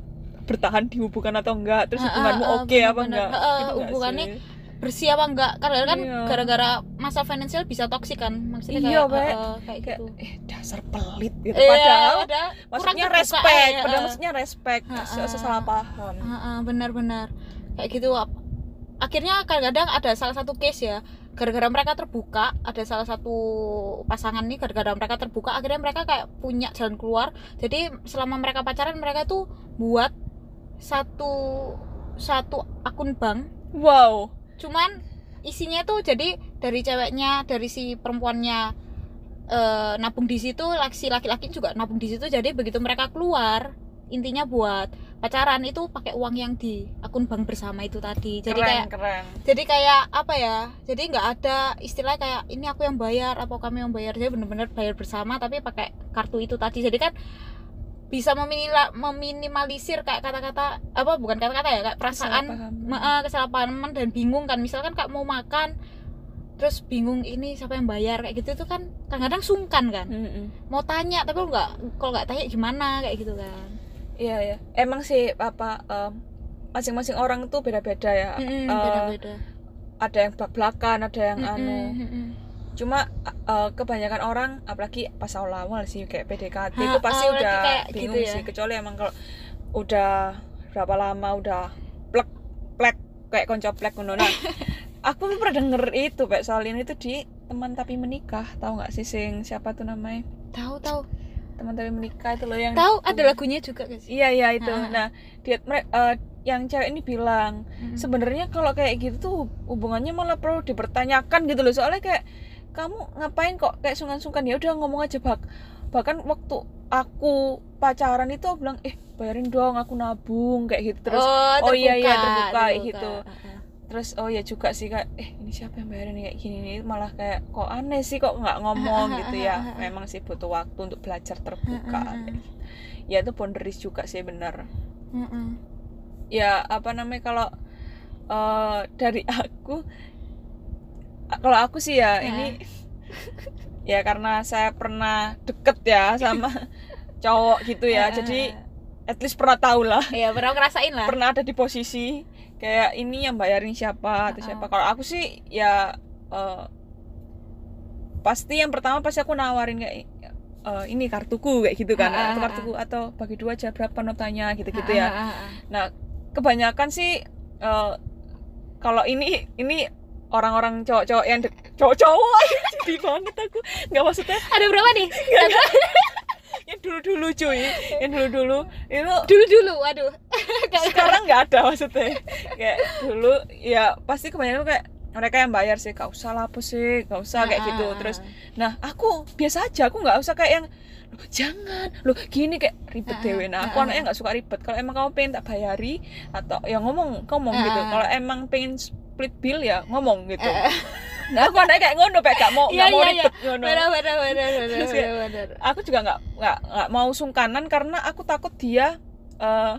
bertahan di hubungan atau enggak terus Ah, ah, hubunganmu ah, oke apa bener-bener. enggak ah, Gitu hubungannya sih? bersih apa enggak karena kan Iya. gara-gara masa finansial bisa toksik kan maksudnya Iya, kayak, eh, eh, kayak kayak gitu eh dasar pelit gitu Iya, padahal padahal maksudnya respect eh, padahal eh. maksudnya respect se- ah. sesalah paham Ah, ah, benar-benar kayak gitu ap- akhirnya kadang-kadang ada salah satu case ya. Gara-gara mereka terbuka ada salah satu pasangan nih gara-gara mereka terbuka akhirnya mereka kayak punya jalan keluar. Jadi selama mereka pacaran mereka tuh buat satu satu akun bank. Wow. Cuman isinya tuh jadi dari ceweknya dari si perempuannya eh, nabung di situ laki- si laki-laki juga nabung di situ jadi begitu mereka keluar intinya buat pacaran itu pakai uang yang di akun bank bersama itu tadi. Jadi keren kayak keren. jadi kayak apa ya? Jadi nggak ada istilah kayak ini aku yang bayar apa kamu yang bayar. Jadi bener-bener bayar bersama tapi pakai kartu itu tadi. Jadi kan bisa meminila- meminimalisir kayak kata-kata apa bukan kata-kata ya kayak perasaan Kesalahpahaman. Ma- kesalahpahaman dan bingung kan. Misalkan kak mau makan terus bingung ini siapa yang bayar kayak gitu itu kan kadang-kadang sungkan kan. Mm-mm. mau tanya tapi nggak kalau nggak tanya gimana kayak gitu kan Iya ya, emang sih apa em, masing-masing orang tuh beda-beda ya. Mm-mm, Eh, beda-beda ada yang belak-belakan, ada yang Mm-mm, anu. mm-mm. Cuma eh, kebanyakan orang, apalagi pas awal-awal sih kayak PDKT Ha, itu pasti ah, udah kayak bingung gitu ya. sih. Kecuali emang kalau udah berapa lama udah plek plek kayak konco plek ngono. Nah, aku tuh pernah denger itu Pak soal ini tuh di teman tapi menikah, tahu nggak sih sing siapa tuh namanya? tahu tahu Teman tapi menikah itu loh yang tahu ada lagunya juga guys Iya iya itu. Ha. Nah, dia eh, yang cewek ini bilang sebenarnya kalau kayak gitu tuh hubungannya malah perlu dipertanyakan gitu loh. Soalnya kayak kamu ngapain kok kayak sungkan-sungkan ya udah ngomong aja bak. Bahkan waktu aku pacaran itu aku bilang eh bayarin dong aku nabung kayak gitu terus oh, iya iya terbuka, gitu. Terus oh ya juga sih kayak eh ini siapa yang bayarin kayak gini nih? Malah kayak kok aneh sih kok nggak ngomong gitu ya. Memang sih butuh waktu untuk belajar terbuka. Ya itu boundaries juga sih benar. Mm-mm. ya apa namanya kalau eh, dari aku kalau aku sih ya Ya. ini ya karena saya pernah deket ya sama cowok gitu ya. Jadi at least pernah tahu lah. Ya pernah ngerasain lah. Pernah ada di posisi kayak ini yang bayarin siapa atau siapa. Kalau aku sih ya eh, pasti yang pertama pasti aku nawarin kayak eh, ini kartuku kayak gitu kan. Atau kartuku atau bagi dua aja berapa notanya gitu-gitu ya. ah, ah, ah. Nah, kebanyakan sih eh, kalau ini ini orang-orang cowok-cowok yang cowok-cowok. Jadi banget aku. Nggak maksudnya ada berapa nih yang dulu-dulu cuy. Yang dulu-dulu. Itu dulu dulu waduh sekarang nggak ada maksudnya. Kayak dulu ya pasti kebanyakan kayak mereka yang bayar sih gak usah lah apa sih. Gak usah kayak gitu. Ah, terus ah. nah aku biasa aja aku nggak usah kayak yang "Loh, jangan. Loh gini kayak ribet Ah, dewe. Nah ah, aku ah. anaknya nggak suka ribet. Kalau emang kamu pengen tak bayari atau ya ngomong ngomong Ah, gitu kalau emang pengen split bill ya ngomong gitu. Nah aku anaknya kayak ngono kayak gak mau Iya, nggak mau iya, iya. ribet ngono. Benar benar benar benar aku juga nggak nggak nggak mau sungkanan karena aku takut dia eh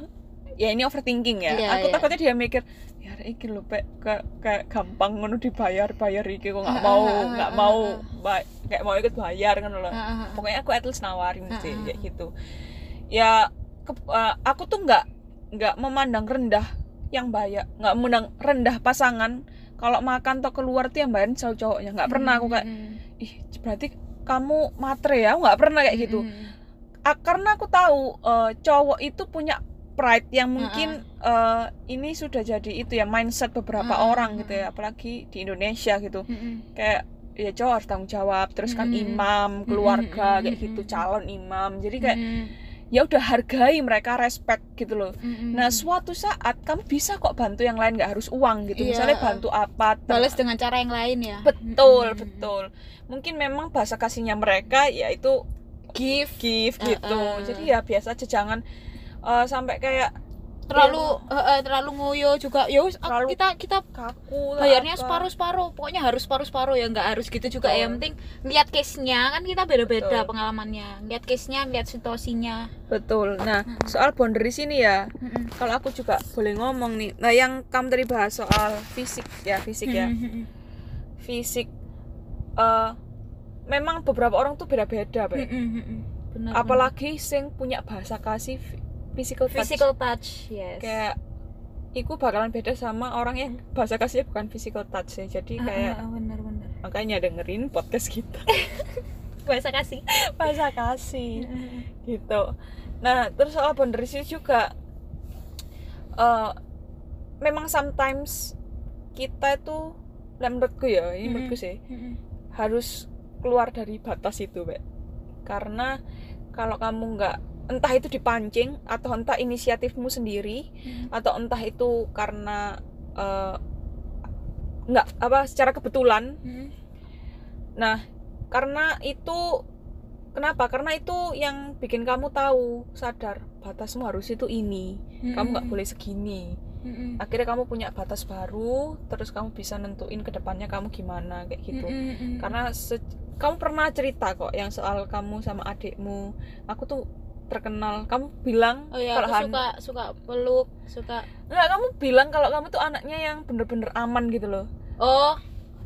ya ini overthinking ya. Iya, aku iya. takutnya dia mikir ya iki lho pek kayak kayak gampang ngono dibayar bayar iki kok nggak Ah, mau ah, ah, nggak mau kayak mau ikut bayar kan loh pokoknya aku at least nawarin sih kayak gitu. Ya ke- eh, aku tuh nggak nggak memandang rendah yang bayar nggak memandang rendah pasangan kalau makan atau keluar tuh yang bayar selalu cowoknya. Nggak pernah aku kayak Mm, ih berarti kamu matre ya? Nggak pernah kayak gitu. Mm, mm. Ah, karena aku tahu eh, cowok itu punya pride yang mungkin eh, ini sudah jadi itu ya mindset beberapa orang gitu ya apalagi di Indonesia gitu. Mm, mm. kayak ya cowok harus tanggung jawab terus kan imam keluarga kayak gitu calon imam. Jadi kayak ya udah hargai mereka respect gitu loh. Mm, mm. nah suatu saat kamu bisa kok bantu yang lain nggak harus uang gitu. Iya, misalnya bantu apa balas dengan cara yang lain ya. Betul Mm, mm, mm. betul. Mungkin memang bahasa kasihnya mereka yaitu give gift Eh, gitu jadi ya biasa aja jangan eh, sampai kayak terlalu eh, terlalu ngoyo juga ya Terlalu- kita kita kaku lah bayarnya apa. separuh separuh pokoknya harus separuh separuh ya nggak harus gitu juga Betul. yang penting lihat case nya kan kita beda beda Betul. pengalamannya lihat case nya lihat situasinya betul nah Mm. soal boundaries ini ya Mm-mm. kalau aku juga boleh ngomong nih nah yang kamu tadi bahas soal fisik ya fisik ya Mm-mm. fisik eh memang beberapa orang tuh beda-beda Pak. Mm-mm, mm-mm. Benar, apalagi sing punya bahasa kasih physical touch. Physical touch yes. Kayak Iku bakalan beda sama orang yang bahasa kasihnya bukan physical touch ya jadi Ah, kayak ah, benar benar makanya dengerin podcast kita. Bahasa kasih. Bahasa kasih. Gitu. Nah terus soal boundaries juga eh memang sometimes kita itu lah menurutku ya ini menurutku sih harus keluar dari batas itu Mbak. karena kalau kamu nggak entah itu dipancing atau entah inisiatifmu sendiri Mm-mm. atau entah itu karena eh, nggak apa secara kebetulan Mm-mm. Nah, karena itu kenapa? Karena itu yang bikin kamu tahu, sadar batasmu harus itu ini. Kamu nggak Mm-mm. boleh segini. Mm-mm. Akhirnya kamu punya batas baru, terus kamu bisa nentuin ke depannya kamu gimana kayak gitu. Mm-mm, mm-mm. Karena se- kamu pernah cerita kok yang soal kamu sama adikmu. Aku tuh terkenal. Kamu bilang oh ya kalau aku Han- suka suka peluk suka Nggak, kamu bilang kalau kamu tuh anaknya yang bener-bener aman gitu loh. oh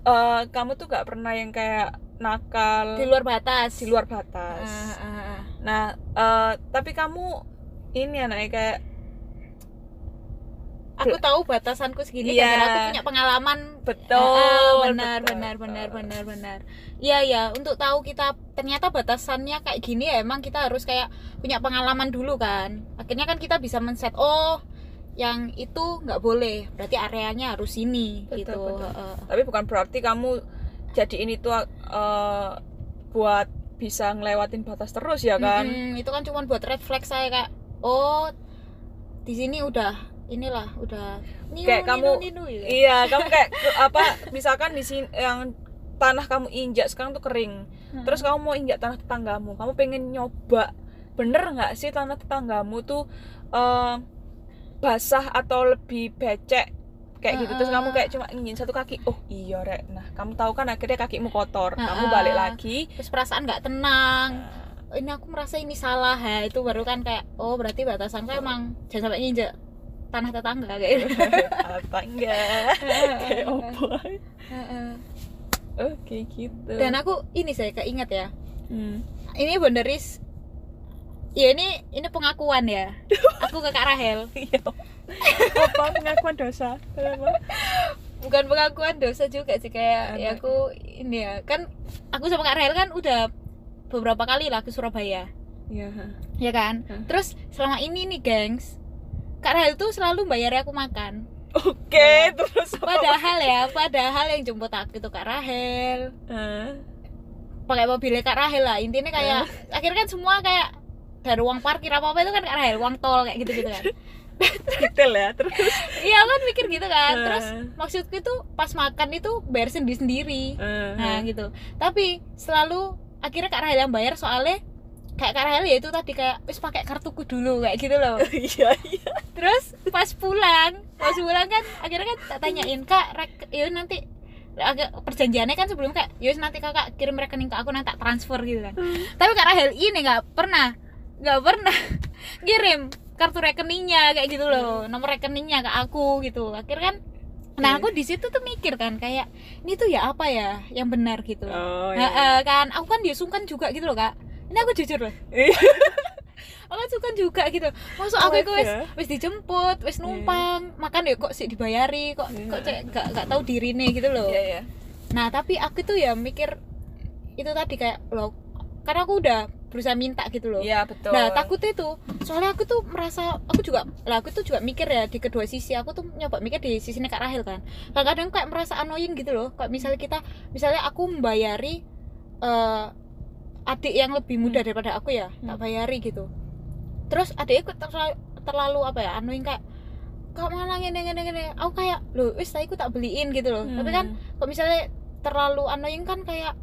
Eh, kamu tuh gak pernah yang kayak nakal di luar batas di luar batas. Ah, ah, ah. Nah, eh, tapi kamu ini anaknya kayak aku tahu batasanku segini Iya. karena aku punya pengalaman betul, Ah, benar betul, benar betul. benar benar benar iya ya untuk tahu kita ternyata batasannya kayak gini ya emang kita harus kayak punya pengalaman dulu kan akhirnya kan kita bisa men-set oh yang itu nggak boleh berarti areanya harus ini Betul, gitu betul. Heeh. Tapi bukan berarti kamu jadi ini tuh eh, buat bisa ngelewatin batas terus ya kan? Mm-mm, itu kan cuma buat flag saya kayak oh di sini udah inilah udah ninu, Kayak kamu- ninu, gitu. Iya, kamu kayak apa? Misalkan di sini yang tanah kamu injak sekarang tuh kering. Hmm. Terus kamu mau injak tanah tetanggamu, kamu pengen nyoba. Bener nggak sih tanah tetanggamu tuh eh, basah atau lebih becek? Kayak gitu. Terus kamu kayak cuma ingin satu kaki oh iya rek. Nah kamu tahu kan akhirnya kakimu kotor. Kamu balik lagi. Terus perasaan nggak tenang. Nah, ini aku merasa ini salah ya. Itu baru kan kayak oh berarti batasanku emang jangan sampai nginjek tanah tetangga kayak gitu apa enggak kayak Heeh. oke gitu dan aku ini saya keinget ya Hmm. ini boundaries ya ini ini pengakuan ya aku ke Kak Rahel Iya. apa pengakuan dosa Kenapa? bukan pengakuan dosa juga sih kayak ya Anak. aku ini ya kan aku sama Kak Rahel kan udah beberapa kali lah ke Surabaya Iya. ya kan Hmm. terus selama ini nih gengs Kak Rahel tuh selalu bayar aku makan. Oke terus apa? padahal ya padahal yang jemput aku itu Kak Rahel. Eh, pakai mobilnya Kak Rahel lah. Intinya kayak akhirnya kan semua kayak dari uang parkir apa apa itu kan Kak Rahel uang tol kayak gitu gitu kan. Detail ya terus. Iya kan mikir gitu kan. Terus Eh, maksudku itu pas makan itu bayar sendiri sendiri eh, nah gitu. Tapi selalu akhirnya Kak Rahel yang bayar soalnya kayak Kak Rahel ya itu tadi kayak wis pakai kartuku dulu kayak gitu loh. Iya iya. Terus pas pulang pas pulang kan akhirnya kan tak tanyain kak rek ya nanti agak perjanjiannya kan sebelum kayak yus nanti kakak kirim rekening ke aku nanti tak transfer gitu kan. Tapi kak Rahel ini nggak pernah nggak pernah kirim kartu rekeningnya kayak gitu loh nomor rekeningnya ke aku gitu. Akhirnya kan nah Iya. aku di situ tuh mikir kan kayak ini tuh ya apa ya yang benar gitu. Oh Nah, eh, kan. Aku kan dia sungkan juga gitu loh kak ini aku jujur loh. Iya. aku kan sungkan juga gitu. Masuk Oh, aku itu wis iya. wis dijemput wis numpang. Makan ya kok sih dibayari kok Iya. kok cek gak gak tahu diri nih gitu loh. Iya iya. Nah tapi aku tuh ya mikir itu tadi kayak loh karena aku udah berusaha minta gitu loh. Iya betul. Nah takutnya itu soalnya aku tuh merasa aku juga lah aku tuh juga mikir ya di kedua sisi aku tuh nyoba mikir di sisi Kak Rahel kan. Kadang-kadang kayak merasa annoying gitu loh. Kayak misalnya kita misalnya aku membayari eh, adik yang lebih muda Hmm. daripada aku ya tak Hmm. bayari gitu terus adiknya kok terlalu, terlalu apa ya annoying kayak kok malah ngene ngene ngene aku kayak loh wis aku tak beliin gitu loh tapi kan Hmm. kok misalnya terlalu annoying kan kayak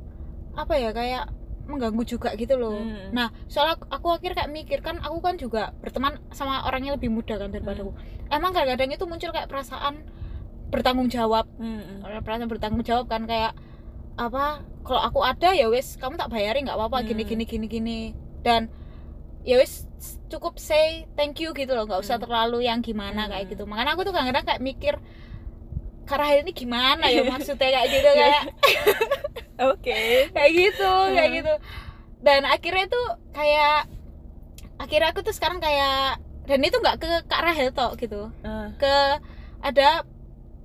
apa ya kayak mengganggu juga gitu loh Hmm. nah soalnya aku, aku akhir kayak mikir kan aku kan juga berteman sama orang yang lebih muda kan daripada Hmm. aku emang kadang-kadang itu muncul kayak perasaan bertanggung jawab Hmm. perasaan bertanggung jawab kan kayak apa kalau aku ada ya wes kamu tak bayarin nggak apa-apa gini Hmm. gini gini gini dan ya wes cukup say thank you gitu loh nggak usah Hmm. terlalu yang gimana kayak Hmm. gitu makanya aku tuh kadang-kadang kayak mikir karena ini gimana ya maksudnya kayak gitu Iya. kayak oke kayak gitu kayak Hmm. gitu dan akhirnya tuh kayak akhirnya aku tuh sekarang kayak dan itu nggak ke kak Rahel tok gitu Ah. ke ada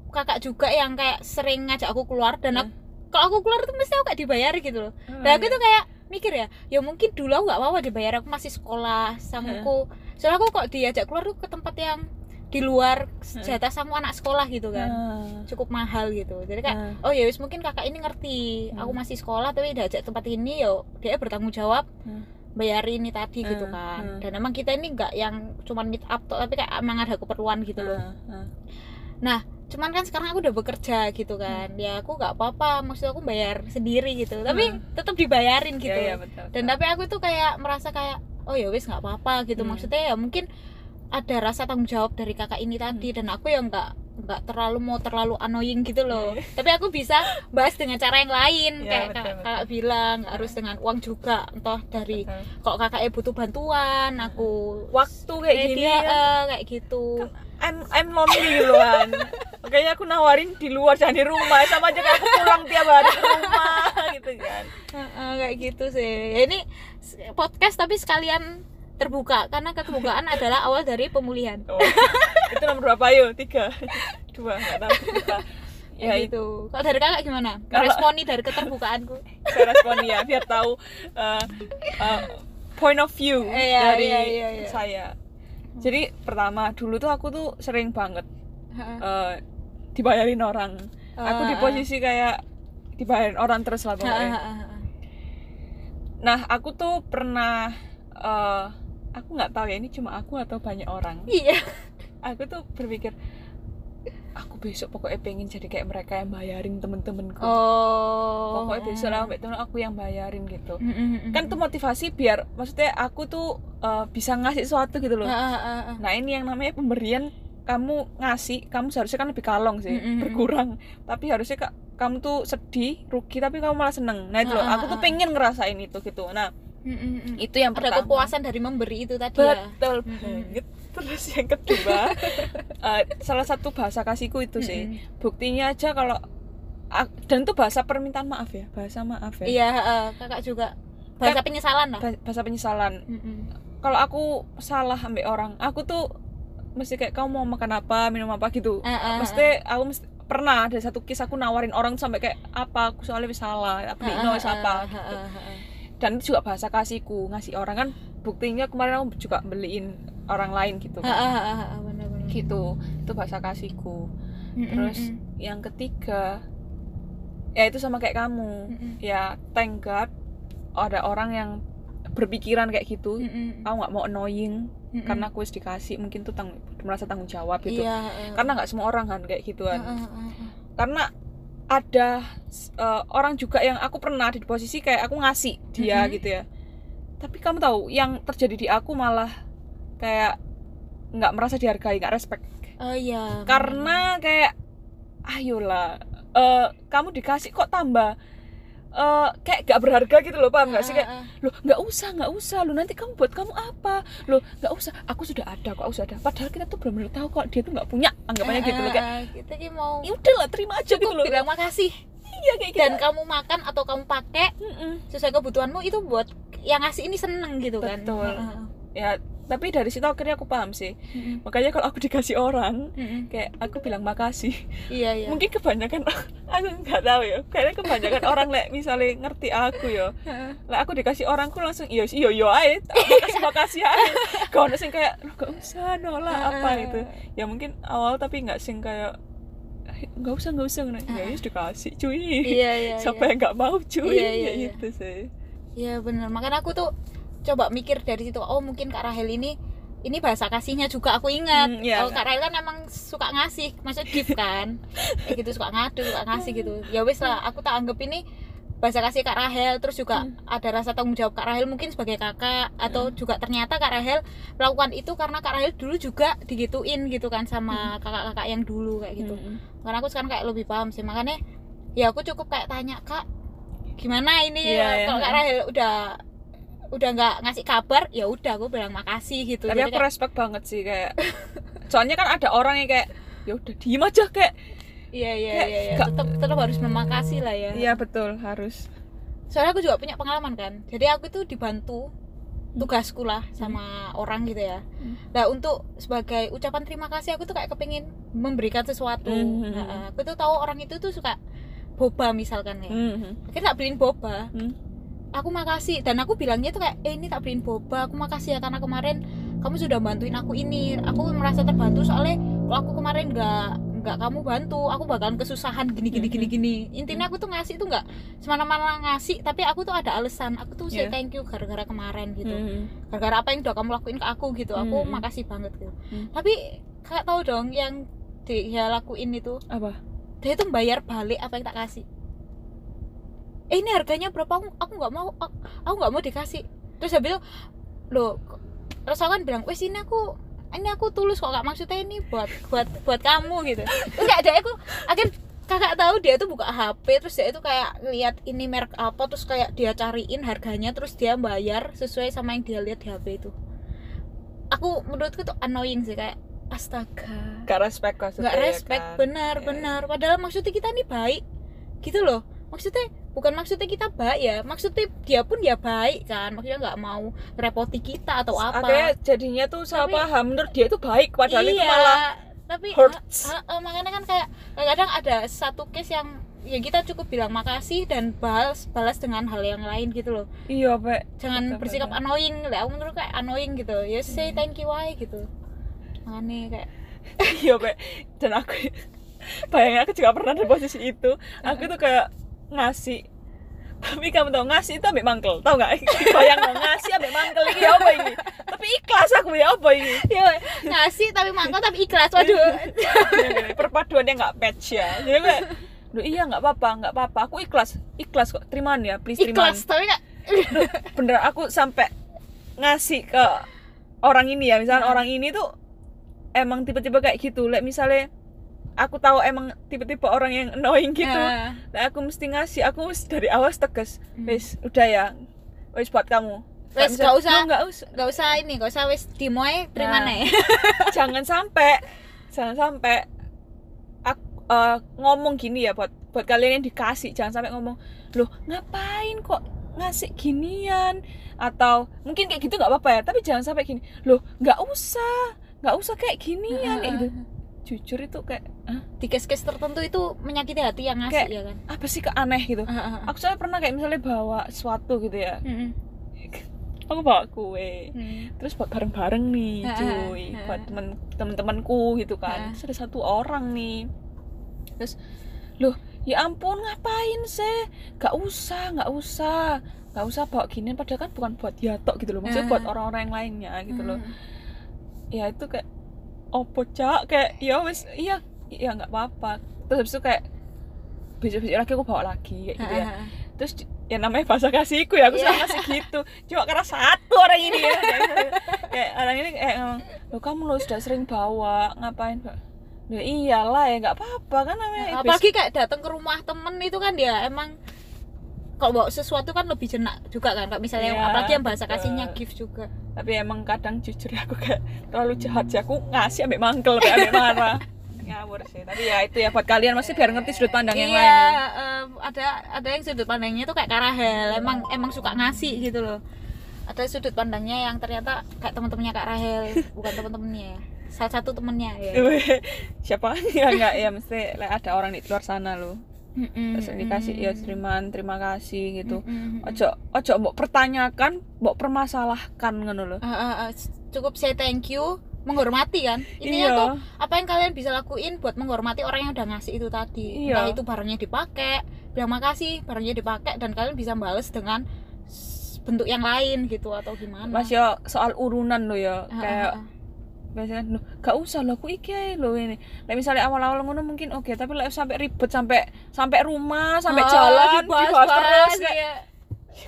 kakak juga yang kayak sering ngajak aku keluar dan aku, kalau aku keluar tuh mesti aku kayak dibayar gitu loh. Dan aku tuh kayak mikir ya ya mungkin dulu aku nggak apa-apa dibayar aku masih sekolah sangku. Soalnya aku kok diajak keluar tuh ke tempat yang di luar jatah sangku anak sekolah gitu kan. Ah. cukup mahal gitu. Jadi kayak Ah. oh ya wis mungkin kakak ini ngerti. Aku Hmm. masih sekolah tapi diajak tempat ini yo dia bertanggung jawab Hmm. bayarin ini tadi gitu Hmm, kan. Hmm. dan emang kita ini nggak yang cuman meet up tok, tapi kayak emang ada keperluan gitu loh Ah, ah. cuman kan sekarang aku udah bekerja gitu kan ya aku nggak apa-apa maksud aku bayar sendiri gitu tapi Hmm. tetap dibayarin gitu Iya, iya, betul, dan betul. tapi aku tuh kayak merasa kayak oh ya wis nggak apa-apa gitu Hmm. maksudnya ya mungkin ada rasa tanggung jawab dari kakak ini tadi dan aku yang nggak nggak terlalu mau terlalu annoying gitu loh Iya. tapi aku bisa bahas dengan cara yang lain Iya, kayak betul, kakak, betul. kakak bilang nggak harus dengan uang juga entah dari Betul. kalau kakaknya butuh bantuan aku waktu kayak gini dia kan, eh, kayak gitu I'm I'm lonely gitu kan kayaknya aku nawarin di luar jangan di rumah. Sama aja kayak aku pulang tiap hari ke rumah gitu kan. Heeh, kayak gitu sih. Ya, ini podcast tapi sekalian terbuka karena keterbukaan adalah awal dari pemulihan. Oh, itu nomor berapa? Yuk tiga. Dua nggak tahu ya ya itu kalau dari kakak gimana? Kalau- meresponi dari keterbukaanku. Saya respon ya biar tahu uh, uh, point of view Iya, dari iya, iya, iya. saya jadi pertama dulu tuh aku tuh sering banget uh, dibayarin orang. Aku di Ah, posisi kayak dibayarin orang terus lah ah, pokoknya. Ah, ah, ah. nah aku tuh pernah uh, aku nggak tahu ya ini cuma aku atau banyak orang. Iya. Aku tuh berpikir aku besok pokoknya pengen jadi kayak mereka yang bayarin temen-temenku oh pokoknya besok lah temen aku yang bayarin gitu Mm, mm, mm, kan mm. itu motivasi biar maksudnya aku tuh uh, bisa ngasih sesuatu gitu loh ah, ah, ah. nah ini yang namanya pemberian kamu ngasih kamu seharusnya kan lebih kalong sih Mm, mm, mm. berkurang tapi harusnya kak kamu tuh sedih rugi tapi kamu malah seneng nah itu loh Ah, ah, aku tuh ah. pengen ngerasain itu gitu nah Mm, mm, mm. itu yang ada pertama. kepuasan dari memberi itu tadi ya? Betul mm. banget. Terus yang kedua uh, salah satu bahasa kasihku itu sih. Mm, mm. buktinya aja kalau dan itu bahasa permintaan maaf ya? Bahasa maaf ya? Iya eh, kakak juga. Bahasa penyesalan lah Bah- bahasa penyesalan. Mm, mm. kalau aku salah ambil orang aku tuh mesti kayak kamu mau makan apa minum apa? gitu. Ah, ah. mesti aku mesti pernah ada satu kisah aku nawarin orang sampai kayak apa? Aku soalnya salah Ah, no ah, wis apa? gitu. Dan itu juga bahasa kasihku ngasih orang kan buktinya kemarin aku juga beliin orang lain gitu kan. ah, ah, ah, benar-benar. gitu itu bahasa kasihku Mm, mm, terus mm. yang ketiga ya itu sama kayak kamu Mm, mm. ya thank God ada orang yang berpikiran kayak gitu Mm, mm. aku nggak mau annoying Mm, mm. karena aku wis dikasih mungkin tuh tang merasa tanggung jawab gitu iya eh. karena nggak semua orang kan kayak gituan ah, ah. karena ada uh, orang juga yang aku pernah di posisi kayak aku ngasih dia Mhm. gitu ya. Tapi kamu tahu yang terjadi di aku malah kayak nggak merasa dihargai nggak respect. Oh iya karena kayak ayolah eh, kamu dikasih kok tambah eh, kayak gak berharga gitu loh paham gak sih? Kayak Ah, ah, loh nggak usah nggak usah. Lo nanti kamu buat kamu apa? Lo nggak usah. Aku sudah ada kok aku sudah ada. Padahal kita tuh belum tahu kok dia tuh nggak punya anggapannya gitu loh ah, kayak kita ki mau ya udahlah terima aja gitu loh. bilang makasih. Iya kayak gitu. Dan kamu makan atau kamu pakai Mm-mm. sesuai kebutuhanmu itu buat yang ngasih ini seneng gitu kan. Betul. Ah, ah, ya tapi dari situ akhirnya aku paham sih. Mm-mm. makanya kalau aku dikasih orang Mm-mm. kayak aku bilang makasih. Iya iya. Mungkin kebanyakan aku nggak tahu ya. Kayaknya kebanyakan orang lek misalnya ngerti aku ya. Lah aku dikasih orang aku langsung iya iya iya ae makasih makasih ae. Kau sing kayak "Loh, gak usah nolak apa gitu. Ya mungkin awal tapi nggak sing kayak "Eh, nggak usah nggak usah Nah, ya ya dikasih cuy. Iya iya siapa iya. yang nggak mau cuy. Iya, iya, ya iya. itu sih. Iya bener, makanya aku tuh coba mikir dari situ, oh mungkin Kak Rahel ini ini bahasa kasihnya juga aku ingat. Hmm, iya, oh Kak Rahel kan emang suka ngasih, maksudnya gift kan, kayak gitu suka ngadu, suka ngasih gitu. Ya wes lah, aku tak anggap ini bahasa kasih Kak Rahel, terus juga Hmm. ada rasa tanggung jawab Kak Rahel mungkin sebagai kakak atau juga ternyata Kak Rahel melakukan itu karena Kak Rahel dulu juga digituin gitu kan sama kakak-kakak yang dulu kayak gitu. Mm-mm. Karena aku sekarang kayak lebih paham sih, makanya ya aku cukup kayak tanya Kak gimana ini ya iya. kalau Kak Rahel udah udah nggak ngasih kabar ya udah aku bilang makasih gitu. Tapi Jadi aku kayak, respect banget sih kayak soalnya kan ada orang yang kayak ya udah diem aja kayak iya iya kayak iya iya. tetap tetap harus memakasih lah ya. Iya betul harus. Soalnya aku juga punya pengalaman kan. Jadi aku tuh dibantu tugasku lah sama orang gitu ya. Hmm. nah untuk sebagai ucapan terima kasih aku tuh kayak kepingin memberikan sesuatu. Hmm. Nah, aku tuh tahu orang itu tuh suka boba misalkan ya. Mhm. akhirnya tak beliin boba. Hmm. Aku makasih. Dan aku bilangnya tuh kayak eh ini tak beliin boba. Aku makasih ya karena kemarin kamu sudah bantuin aku ini. Aku merasa terbantu soalnya kalau aku kemarin nggak nggak kamu bantu aku bakalan kesusahan gini gini gini gini. Intinya aku tuh ngasih tuh nggak semena-mena ngasih tapi aku tuh ada alasan. Aku tuh say Iya. thank you gara-gara kemarin gitu. Gara-gara apa yang udah kamu lakuin ke aku gitu. Aku Mhm. makasih banget gitu. Hmm. tapi kakak tahu dong yang dia lakuin itu apa? dia tuh bayar balik apa yang tak kasih eh ini harganya berapa? Aku aku nggak mau aku nggak mau dikasih. Terus dia bilang loh kok- terus aku kan bilang wes ini aku ini aku tulus kok gak maksudnya ini buat buat buat kamu gitu. Terus kayak ada aku akhir kakak tahu dia tuh buka HP terus dia itu kayak lihat ini merek apa terus kayak dia cariin harganya terus dia bayar sesuai sama yang dia lihat di HP itu. Aku menurutku tuh annoying sih kayak astaga. Gak respect maksudnya nggak ya respect. kan? benar Iya, benar. Padahal maksudnya kita nih baik gitu loh. Maksudnya bukan maksudnya kita baik ya maksudnya dia pun ya baik kan maksudnya nggak mau merepoti kita atau apa. akhirnya jadinya tuh salah Tapi- paham menurut dia itu baik padahal itu iya malah tapi hurts. ha- ha- makanya kan kayak kadang ada satu case yang ya kita cukup bilang makasih dan balas balas dengan hal yang lain gitu loh. Iya pak. Jangan Betul, bersikap betul. annoying lah aku menurut kayak annoying gitu. Ya say thank you aja gitu. Makanya kayak iya pak. Dan aku bayangin aku juga pernah di posisi itu. Aku tuh kayak ngasih tapi kamu tau ngasih itu ambek mangkel. Tau nggak? Bayang ngasih ambek mangkel ini apa ini? Tapi ikhlas aku ya apa ini? Ya ngasih tapi mangkal tapi ikhlas waduh. Gini, perpaduannya nggak match ya. Jadi kayak Duh, iya nggak apa-apa nggak apa-apa. Aku ikhlas ikhlas kok. Terimaan ya please terimaan. Ikhlas tapi nggak. Bener aku sampai ngasih ke orang ini ya. Misalnya Hmm. orang ini tuh emang tipe-tipe kayak gitu. Like misalnya aku tahu emang tipe-tipe orang yang annoying gitu Ah. nah aku mesti ngasih aku dari awal tegas Hmm. wis udah ya wis buat kamu Nggak nggak usah. "Loh, nggak usah nggak usah ini nggak usah wes dimoy terima Nah. jangan sampai jangan sampai aku eh, ngomong gini ya buat buat kalian yang dikasih jangan sampai ngomong loh ngapain kok ngasih ginian atau mungkin kayak gitu nggak apa-apa ya tapi jangan sampai gini loh nggak usah nggak usah kayak ginian kayak gitu jujur itu kayak "Hah? di case-case tertentu itu menyakiti hati yang ngasih Kayak- ya kan apa sih kok aneh gitu Ah, ah, ah. aku soalnya pernah kayak misalnya bawa sesuatu gitu ya Mm-mm. aku bawa kue Hmm. terus buat bareng-bareng nih Ha, ha, cuy ha. buat temen temen-temenku gitu kan terus ada satu orang nih terus loh ya ampun ngapain sih gak usah gak usah gak usah bawa ginian padahal kan bukan buat Yatok gitu loh maksudnya Ha. buat orang-orang yang lainnya gitu loh Hmm. ya itu kayak opo cak? Kayak ya wes iya iya nggak apa-apa. Terus habis itu kayak besok-besok lagi aku bawa lagi kayak gitu ya. Terus ya namanya bahasa kasihku ya aku Iya. suka ngasih gitu. Cuma karena satu orang ini ya. Kayak orang ini kayak ngomong lo kamu lo sudah sering bawa ngapain? Pak ya iyalah ya nggak apa-apa kan namanya apalagi kayak datang ke rumah temen itu kan dia emang kalau bawa sesuatu kan lebih jenak juga kan kalau misalnya Iya, apalagi yang bahasa kasihnya gift juga tapi emang kadang jujur aku kayak terlalu jahat sih. Aku ngasih ambek mangkel ambek marah. Ngawur sih. Tapi ya itu ya buat kalian masih biar ngerti sudut pandang yang iya lain ya. ada ada yang sudut pandangnya tuh kayak Karahel emang emang suka ngasih gitu loh. Ada sudut pandangnya yang ternyata kayak teman-temannya Kak Rahel bukan teman-temannya. Ya salah satu temennya ya. Siapa? Ya enggak. Ya mesti ada orang di luar sana loh Mm-mm, terus dikasih ya mm-mm. terima terima kasih gitu Mm-mm, mm-mm. ojo ojo mau pertanyakan mau permasalahkan ngono loh Ah, ah, ah, cukup say thank you menghormati kan intinya iya tuh apa yang kalian bisa lakuin buat menghormati orang yang udah ngasih itu tadi Iya. entah itu barangnya dipakai bilang makasih barangnya dipakai dan kalian bisa bales dengan bentuk yang lain gitu atau gimana mas yo soal urunan lo ya ah, kayak ah. Biasanya gak usah lo aku iki ae lo ini like, misalnya awal-awal ngono mungkin oke tapi like, sampai ribet sampai sampai rumah sampai Ah, jalan dibahas- dibahas terus kayak, iya.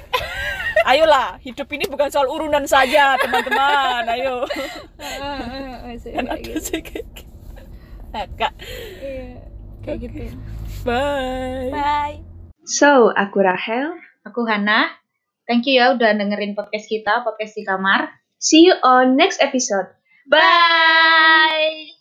ayolah hidup ini bukan soal urunan saja teman-teman ayo sih, kan kayak ada gitu. sih kayak gitu. Nah, Kak, Iya, kayak gitu bye bye So, aku Rahel. aku Hana thank you ya udah dengerin podcast kita podcast di kamar See you on next episode. Bye